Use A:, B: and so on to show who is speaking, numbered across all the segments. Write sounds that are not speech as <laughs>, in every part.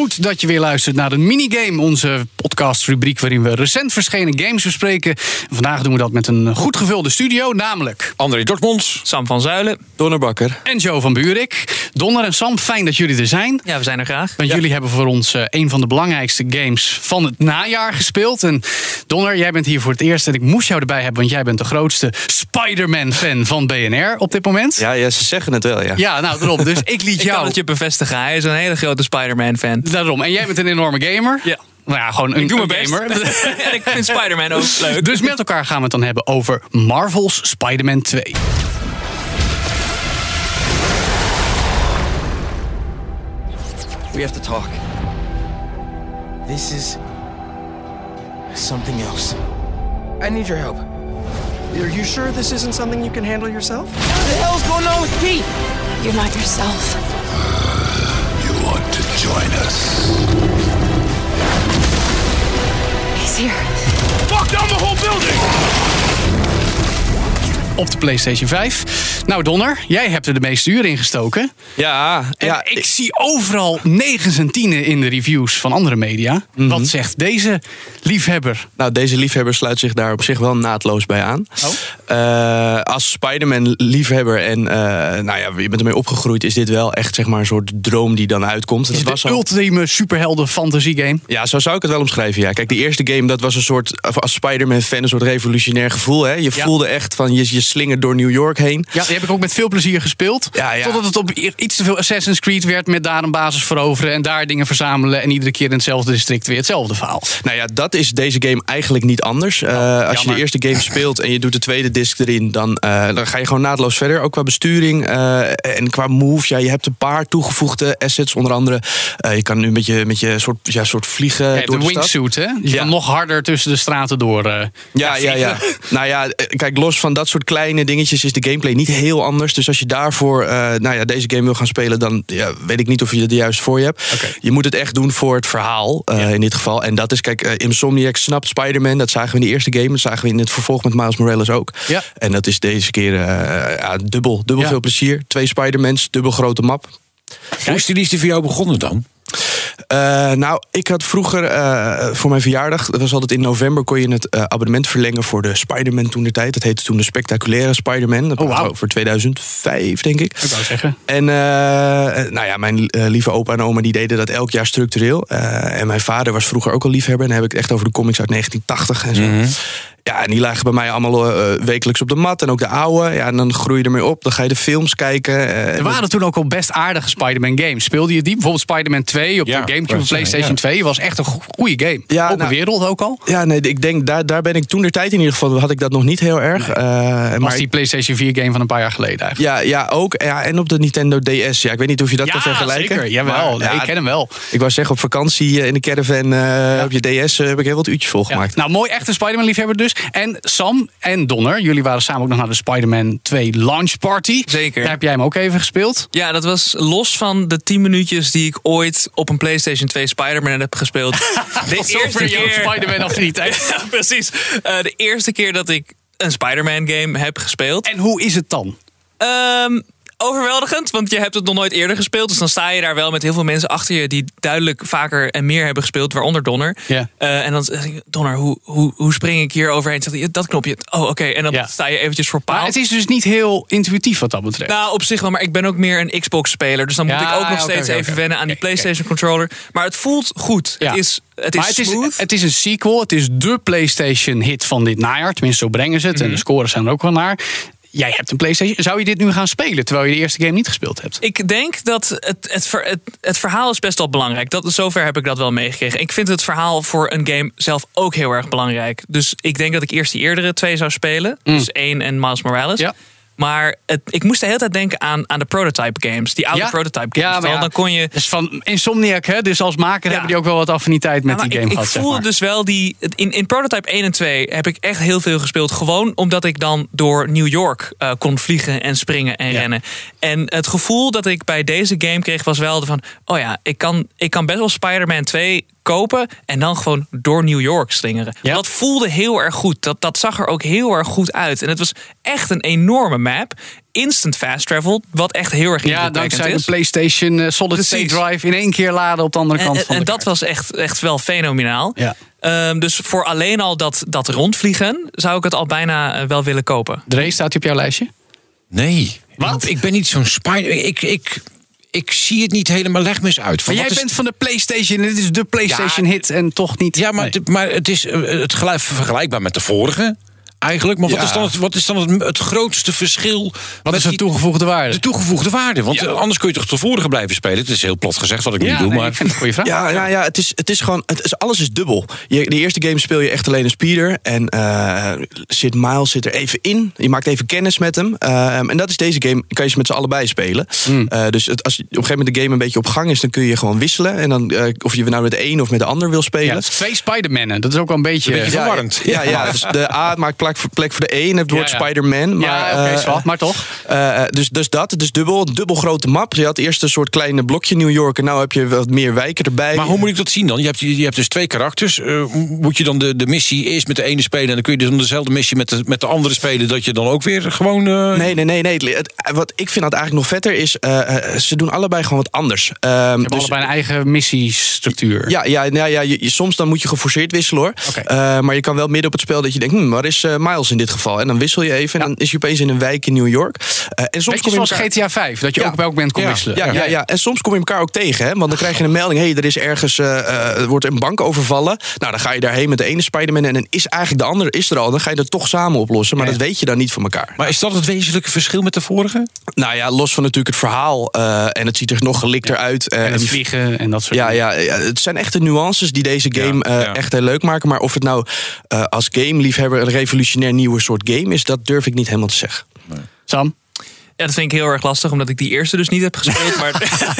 A: Goed dat je weer luistert naar de Minigame, onze podcastrubriek waarin we recent verschenen games bespreken. Vandaag doen we dat met een goed gevulde studio, namelijk
B: André Dortmonds.
C: Sam van Zuilen.
B: Donner Bakker.
A: en Joe van Buurik. Donner en Sam, fijn dat jullie er zijn.
C: Ja, we zijn er graag.
A: Want jullie hebben voor ons eh, een van de belangrijkste games van het najaar gespeeld. En Donner, jij bent hier voor het eerst en ik moest jou erbij hebben, want jij bent de grootste Spider-Man-fan van BNR op dit moment.
B: Ja, ja, ze zeggen het wel, ja.
A: Ja, nou daarom. Dus ik liet <laughs>
C: Ik kan
A: jou.
C: het je bevestigen. Hij is een hele grote Spider-Man-fan.
A: Daarom. En jij bent een enorme gamer.
C: Ja.
A: Nou ja, gewoon een,
C: Ik doe mijn best.
A: gamer. <laughs>
C: en ik vind Spider-Man ook leuk.
A: Dus met elkaar gaan we het dan hebben over Marvel's Spider-Man 2.
D: We have to talk. This is something else.
E: I need your help. Are you sure this isn't something you can handle yourself?
D: What the hell's going on with Pete?
F: You're not yourself.
G: You want to join us?
F: He's here.
A: Op de PlayStation 5. Nou, Donner, jij hebt er de meeste uren in gestoken.
B: Ja,
A: En
B: ja
A: ik zie overal 9 en 10 in de reviews van andere media.
B: Mhm.
A: Wat zegt deze liefhebber?
B: nou, deze liefhebber sluit zich daar op zich wel naadloos bij aan.
A: Oh.
B: Eh, als Spider-Man-liefhebber en eh, nou ja, je bent ermee opgegroeid, is dit wel echt zeg maar, een soort droom die dan uitkomt.
A: Is
B: Dat was al-
A: ultieme superhelden fantasy game?
B: Ja, zo zou ik het wel omschrijven. Ja. Kijk, de eerste game, dat was een soort, als Spider-Man-fan, een soort revolutionair gevoel. Hè? Je
A: Ja.
B: voelde echt van, je, je slingert door New York heen.
A: Ja, die heb ik ook met veel plezier gespeeld.
B: Ja, ja.
A: Totdat het op iets te veel Assassin's Creed werd met daar een basis veroveren en daar dingen verzamelen en iedere keer in hetzelfde district weer hetzelfde verhaal.
B: Nou ja, dat is deze game eigenlijk niet anders. Eh, als je
A: Oh,
B: de eerste game speelt en je doet de tweede disc erin, dan, eh, dan ga je gewoon naadloos verder. Ook qua besturing eh, en qua moves. Ja, je hebt een paar toegevoegde assets, onder andere. je kan nu met je, met je soort, ja, soort vliegen
A: Ja,
B: door
A: de wingsuit, hè? Je
B: Ja.
A: kan nog harder tussen de straten door.
B: Ja, ja, ja. Nou ja, kijk, los van dat soort kleine dingetjes is de gameplay niet heel anders. Dus als je daarvoor eh, nou ja, deze game wil gaan spelen, dan ja, weet ik niet of je het juist voor je hebt. Je moet het echt doen voor het verhaal eh, in dit geval. En dat is, kijk, eh, Insomniac snapt Spider-Man. Dat zagen we in de eerste game. Dat zagen we in het vervolg met Miles Morales ook.
A: Ja.
B: En dat is deze keer ja, dubbel, dubbel veel plezier. Twee Spider-Mans, dubbel grote map.
G: Hoe is die liefde voor jou begonnen dan?
B: Eh, nou, ik had vroeger eh, voor mijn verjaardag, dat was altijd in november, kon je het eh, abonnement verlengen voor de Spider-Man toen de tijd. Dat heette toen de spectaculaire Spider-Man. Dat
A: Oh,
B: was
A: wauw.
B: over 2005, denk ik.
A: Ik wou zeggen.
B: En nou ja, mijn lieve opa en oma die deden dat elk jaar structureel. En mijn vader was vroeger ook al liefhebber. En dan heb ik het echt over de comics uit 1980 en zo. Ja, en die lagen bij mij allemaal eh, wekelijks op de mat. En ook de oude. Ja, en dan groei je ermee op. Dan ga je de films kijken. eh,
A: Er waren toen ook al best aardige Spider-Man games. Speelde je die? Bijvoorbeeld Spider-Man 2 op
G: Ja,
A: de Gamecube of PlayStation
G: ja.
A: 2 was echt een goede game.
B: Ja,
A: Open
B: nou-
A: wereld ook al.
B: Ja, nee, ik denk, daar, daar ben ik toen de tijd in ieder geval, had ik dat nog niet heel erg. Eh,
A: Was
B: maar
A: die PlayStation 4 game van een paar jaar geleden eigenlijk.
B: Ja, ja, ook. Ja, en op de Nintendo DS. Ja, ik weet niet of je dat kan vergelijken.
A: zeker. Jawel,
B: Maar,
A: nee,
B: ja,
A: ik ken hem wel.
B: Ik wou zeggen, op vakantie eh, in de caravan eh, op je DS eh, heb ik heel wat uurtjes
A: Ja.
B: volgemaakt.
A: Nou, mooi, echt een Spider-Man-liefhebber dus. En Sam en Donner, jullie waren samen ook nog naar de Spider-Man 2 launch party.
C: Zeker.
A: Daar heb jij hem ook even gespeeld.
C: Ja, dat was los van de 10 minuutjes die ik ooit op een PlayStation 2 Spider-Man heb gespeeld. <laughs> De eerste keer.
A: Spider-Man affiniteit. <laughs>
C: Ja, precies. Eh, de eerste keer dat ik een Spider-Man game heb gespeeld.
A: En hoe is het dan?
C: Ehm, overweldigend, want je hebt het nog nooit eerder gespeeld. Dus dan sta je daar wel met heel veel mensen achter je... die duidelijk vaker en meer hebben gespeeld, waaronder Donner.
A: Ja.
C: Eh, en dan zeg ik, Donner, hoe, hoe, hoe spring ik hier overheen? Zegt hij, dat knopje. Oh, oké. En dan
A: Ja.
C: sta je eventjes voor paal.
A: Maar het is dus niet heel intuïtief wat dat betreft.
C: Nou, op zich wel, maar ik ben ook meer een Xbox-speler. Dus dan moet
A: Ja,
C: ik ook nog steeds even wennen aan die. PlayStation-controller. Maar het voelt goed.
A: Ja.
C: Het is, het is
A: het is, het is een sequel. Het is de PlayStation-hit van dit najaar. Tenminste, zo brengen ze het.
C: Mhm.
A: En de scores zijn er ook wel naar. Jij hebt een PlayStation. Zou je dit nu gaan spelen terwijl je de eerste game niet gespeeld hebt?
C: Ik denk dat het, het, ver- het, het verhaal is best wel belangrijk. Dat, zover heb ik dat wel meegekregen. Ik vind het verhaal voor een game zelf ook heel erg belangrijk. Dus ik denk dat ik eerst die eerdere twee zou spelen. Dus één en Miles Morales.
A: Ja.
C: Maar het, ik moest de hele tijd denken aan, aan de prototype games. Die oude
A: Ja.
C: prototype games.
A: Ja, maar
C: Terwijl
A: ja.
C: Dan kon je
A: Dus van Insomniac, hè? Dus als maker hebben die ook wel wat affiniteit met die game
C: ik,
A: gehad.
C: ik
A: zeg
C: voelde
A: maar.
C: dus wel die. In, in Prototype 1 en 2 heb ik echt heel veel gespeeld. Gewoon omdat ik dan door New York eh, kon vliegen en springen en rennen. En het gevoel dat ik bij deze game kreeg was wel van: oh ja, ik kan, ik kan best wel Spider-Man 2 kopen en dan gewoon door New York slingeren.
A: Ja.
C: Dat voelde heel erg goed. Dat, dat zag er ook heel erg goed uit. En het was echt een enorme map. Instant fast travel, wat echt heel erg
A: Ja, dankzij de. PlayStation eh, Solid State
C: Precies.
A: Drive in één keer laden op de andere
C: En,
A: kant
C: en,
A: van
C: en
A: de
C: dat
A: kaart.
C: was echt, echt wel fenomenaal.
A: Ja.
C: Ehm, dus voor alleen al dat, dat rondvliegen zou ik het al bijna eh, wel willen kopen.
A: Dre, staat hij op jouw lijstje?
G: Nee.
A: Wat?
G: Ik, ik ben niet zo'n spider. Ik, ik, ik zie het niet helemaal. Leg me eens uit. Van
A: Maar jij
G: is-
A: bent van de PlayStation. Dit is de PlayStation
G: Ja,
A: hit en toch niet.
G: Ja, maar,
A: Nee.
G: maar het is eh, het gelijk, vergelijkbaar met de vorige. Eigenlijk. Maar wat
B: Ja.
G: is dan, het, wat is dan het, het grootste verschil?
A: wat
G: met
A: is de toegevoegde waarde?
G: de toegevoegde waarde? Want eh, anders kun je toch de vorige blijven spelen? Het is heel plat gezegd wat ik
A: ja,
G: nu doe.
A: nee,
G: maar
A: ik vind het een goede vraag.
B: Ja, nou ja, het is, het is gewoon, het is, alles is dubbel. Je, de eerste game speel je echt alleen een speeder. En eh, zit Miles zit er even in. Je maakt even kennis met hem. Eh, en dat is deze game, kan je ze met z'n allebei spelen. Eh, dus het, als je op een gegeven moment de game een beetje op gang is, dan kun je gewoon wisselen. En dan, of je nou met de een of met de ander wil spelen.
A: Ja, twee Spider-Mannen. Dat is ook wel een beetje...
G: Een beetje
A: ja,
G: verwarrend.
B: Ja, ja, dus de A maakt plek voor, plek voor de E en het wordt
A: Ja, ja.
B: Spider-Man. Maar,
A: ja, oké,
B: eh,
A: zwart, maar toch.
B: eh, dus, dus dat, dus dubbel, een dubbel grote map. Je had eerst een soort kleine blokje New York en nu heb je wat meer wijken erbij.
G: Maar hoe moet ik dat zien dan? Je hebt, je hebt dus twee karakters. Eh, moet je dan de, de missie eerst met de ene spelen... en dan kun je dus dan dezelfde missie met de, met de andere spelen... dat je dan ook weer gewoon... eh,
B: Nee, nee, nee. nee. Het- wat ik vind dat eigenlijk nog vetter is, eh, eh, ze doen allebei gewoon wat anders. Ehm,
A: Je hebt
B: dus-
A: allebei een eigen missiestructuur.
B: ja, ja, nou ja je, je- soms dan moet je geforceerd wisselen hoor. Eh, maar je kan wel midden op het spel dat je denkt, hm, waar is eh, Miles in dit geval? En dan wissel je even en dan is je opeens in een wijk in New York. Eh, en soms
A: Beetje
B: kom je
A: zoals
B: elkaar-
A: GTA 5, dat je
B: Ja.
A: ook op elk moment kon
G: Ja.
A: wisselen.
B: Ja, ja, ja, en soms kom je elkaar ook tegen. Hè? Want dan krijg je een melding: hé, hey, er is ergens eh, eh, er wordt een bank overvallen. Nou, dan ga je daarheen met de ene Spider-Man. En dan is eigenlijk de andere is er al. Dan ga je dat toch samen oplossen. Maar
A: Ja,
B: dat weet je dan niet van elkaar.
G: Maar is dat het wezenlijke verschil met de vorige?
B: Nou ja, los van natuurlijk het verhaal. eh, en het ziet er nog gelikter uit. eh,
A: En het vliegen en dat soort
B: ja,
A: dingen.
B: ja, ja, het zijn echt de nuances die deze game eh, echt heel leuk maken. Maar of het nou eh, als game-liefhebber een revolutionair nieuwe soort game is, dat durf ik niet helemaal te zeggen.
A: Sam?
C: Ja, dat vind ik heel erg lastig, omdat ik die eerste dus niet heb gespeeld. maar,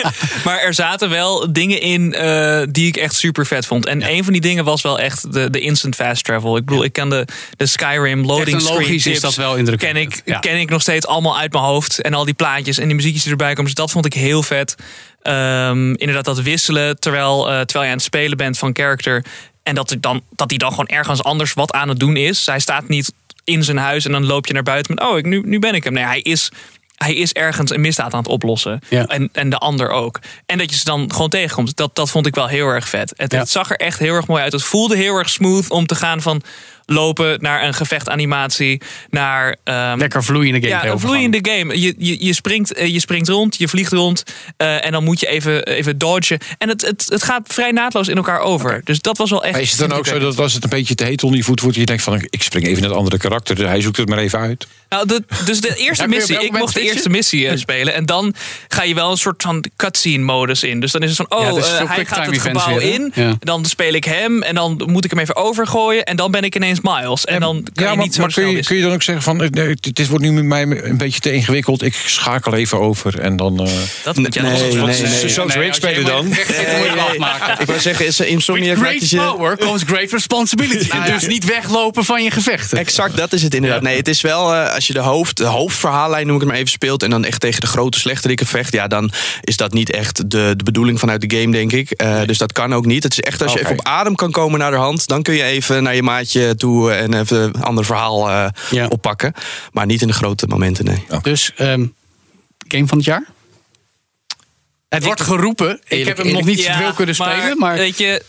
C: <laughs> maar er zaten wel dingen in eh, die ik echt super vet vond. En een van die dingen was wel echt de, de instant fast travel. Ik bedoel, ik kan de, de Skyrim loading screen
A: is dat wel
C: ken
A: indrukwekkend.
C: ik,
A: Ja.
C: ken ik nog steeds allemaal uit mijn hoofd. En al die plaatjes en die muziekjes die erbij komen. Dus dat vond ik heel vet. Ehm, inderdaad, dat wisselen terwijl, eh, terwijl je aan het spelen bent van character. En dat, er dan, dat hij dan gewoon ergens anders wat aan het doen is. Hij staat niet in zijn huis en dan loop je naar buiten met... oh, ik, nu, nu ben ik hem. Nee, hij is, hij is ergens een misdaad aan het oplossen.
A: Ja.
C: En, en de ander ook. En dat je ze dan gewoon tegenkomt. Dat, dat vond ik wel heel erg vet. Het,
A: Ja.
C: het zag er echt heel erg mooi uit. Het voelde heel erg smooth om te gaan van lopen naar een gevechtanimatie. Naar ehm,
A: Lekker vloeiende game.
C: ja, een vloeiende game. Je, je, je, springt, eh, je springt rond, je vliegt rond. eh, en dan moet je even, even dodgen. En het, het, het gaat vrij naadloos in elkaar over. Dus dat was wel echt.
G: Maar is het dan ook zo dat als het een beetje te heet onder je voet wordt... je denkt van ik spring even naar het andere karakter... dus hij zoekt het maar even uit?
C: Nou, de, dus de <laughs> eerste missie, ik mocht de eerste missie eh, <laughs> spelen. En dan ga je wel een soort van cutscene modus in. Dus dan is het van, oh,
A: Ja, het
C: hij gaat het
A: events
C: gebouw
A: weer,
C: in.
A: Ja.
C: Dan speel ik hem en dan moet ik hem even overgooien. En dan ben ik ineens Miles. En dan kan
G: ja,
C: je
G: maar,
C: niet zo
G: maar kun, je, kun je dan ook zeggen van... eh, nee, dit wordt nu met mij een beetje te ingewikkeld... ik schakel even over en dan... eh,
C: Dat moet je
B: Nee, nee, nee.
G: Zo spelen dan.
B: Ik wou zeggen, is Insomniac
A: With great
B: je-
A: power comes great responsibility. <laughs>
C: Nou
A: en dus niet weglopen van je gevechten.
B: Exact, dat is het inderdaad. Nee, het is wel, eh, als je de, hoofd, de hoofdverhaallijn, noem ik het maar even, speelt... en dan echt tegen de grote slechterikken vecht... ja, dan is dat niet echt de, de bedoeling vanuit de game, denk ik. Eh, Dus dat kan ook niet. Het is echt, als je even op adem kan komen naar de hand... dan kun je even naar je maatje toe en even een ander verhaal eh,
A: Ja.
B: oppakken. Maar niet in de grote momenten, nee.
A: Dus ehm, game van het jaar? Het wordt geroepen. Ik heb hem nog niet
C: Ja,
A: veel kunnen spelen. Maar,
C: Weet je,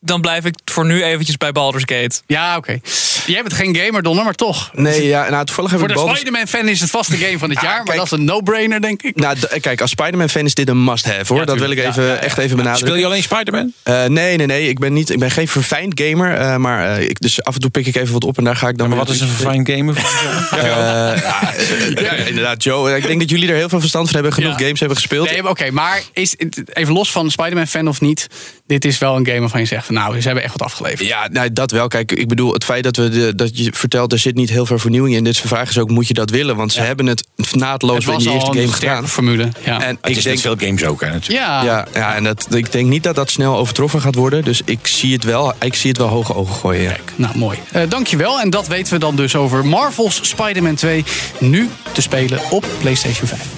C: dan blijf ik voor nu eventjes bij Baldur's Gate.
A: ja, oké. Jij bent geen gamer, Donner, maar toch.
B: Nee, ja, nou, toevallig heb
A: Voor de Spider-Man-fan is het vast de game van het
B: Ah,
A: jaar. Maar
B: kijk.
A: dat is een no-brainer, denk ik.
B: Nou, d- kijk, als Spider-Man-fan is dit een must-have, hoor.
A: Ja,
B: dat wil ik even,
A: Ja, ja, ja.
B: echt even benadrukken.
G: Speel je alleen Spider-Man?
B: Eh, nee, nee, nee. Ik ben, niet, ik ben geen verfijnd gamer. eh, maar eh, ik, dus af en toe pik ik even wat op en daar ga ik dan...
G: Maar wat is een fijn gamer?
B: Eh, <laughs> ja, eh, ja, inderdaad, Joe. Ik denk dat jullie er heel veel verstand van hebben. Genoeg
A: Ja.
B: games hebben gespeeld.
A: Nee, Oké, maar is, even los van Spider-Man-fan of niet. Dit is wel een game waarvan je zegt... van, nou, ze hebben echt wat afgeleverd.
B: Ja, nou, dat wel. Kijk, ik bedoel, het feit dat we de, dat je vertelt, er zit niet heel veel vernieuwing in. Dus de vraag is ook, moet je dat willen? Want ze hebben het naadloos
A: Het
B: in die eerste
A: al
B: game gedaan.
A: formule. Ja.
B: En
G: Het
B: ik
G: is
B: denk,
G: met veel games ook, hè, natuurlijk.
A: ja.
B: ja, ja, en dat, ik denk niet dat dat snel overtroffen gaat worden. Dus ik zie het wel, ik zie het wel hoge ogen gooien. Ja.
A: Nou, mooi. Eh, dankjewel. En dat weten we dan dus over Marvel's Spider-Man 2. Nu te spelen op PlayStation 5.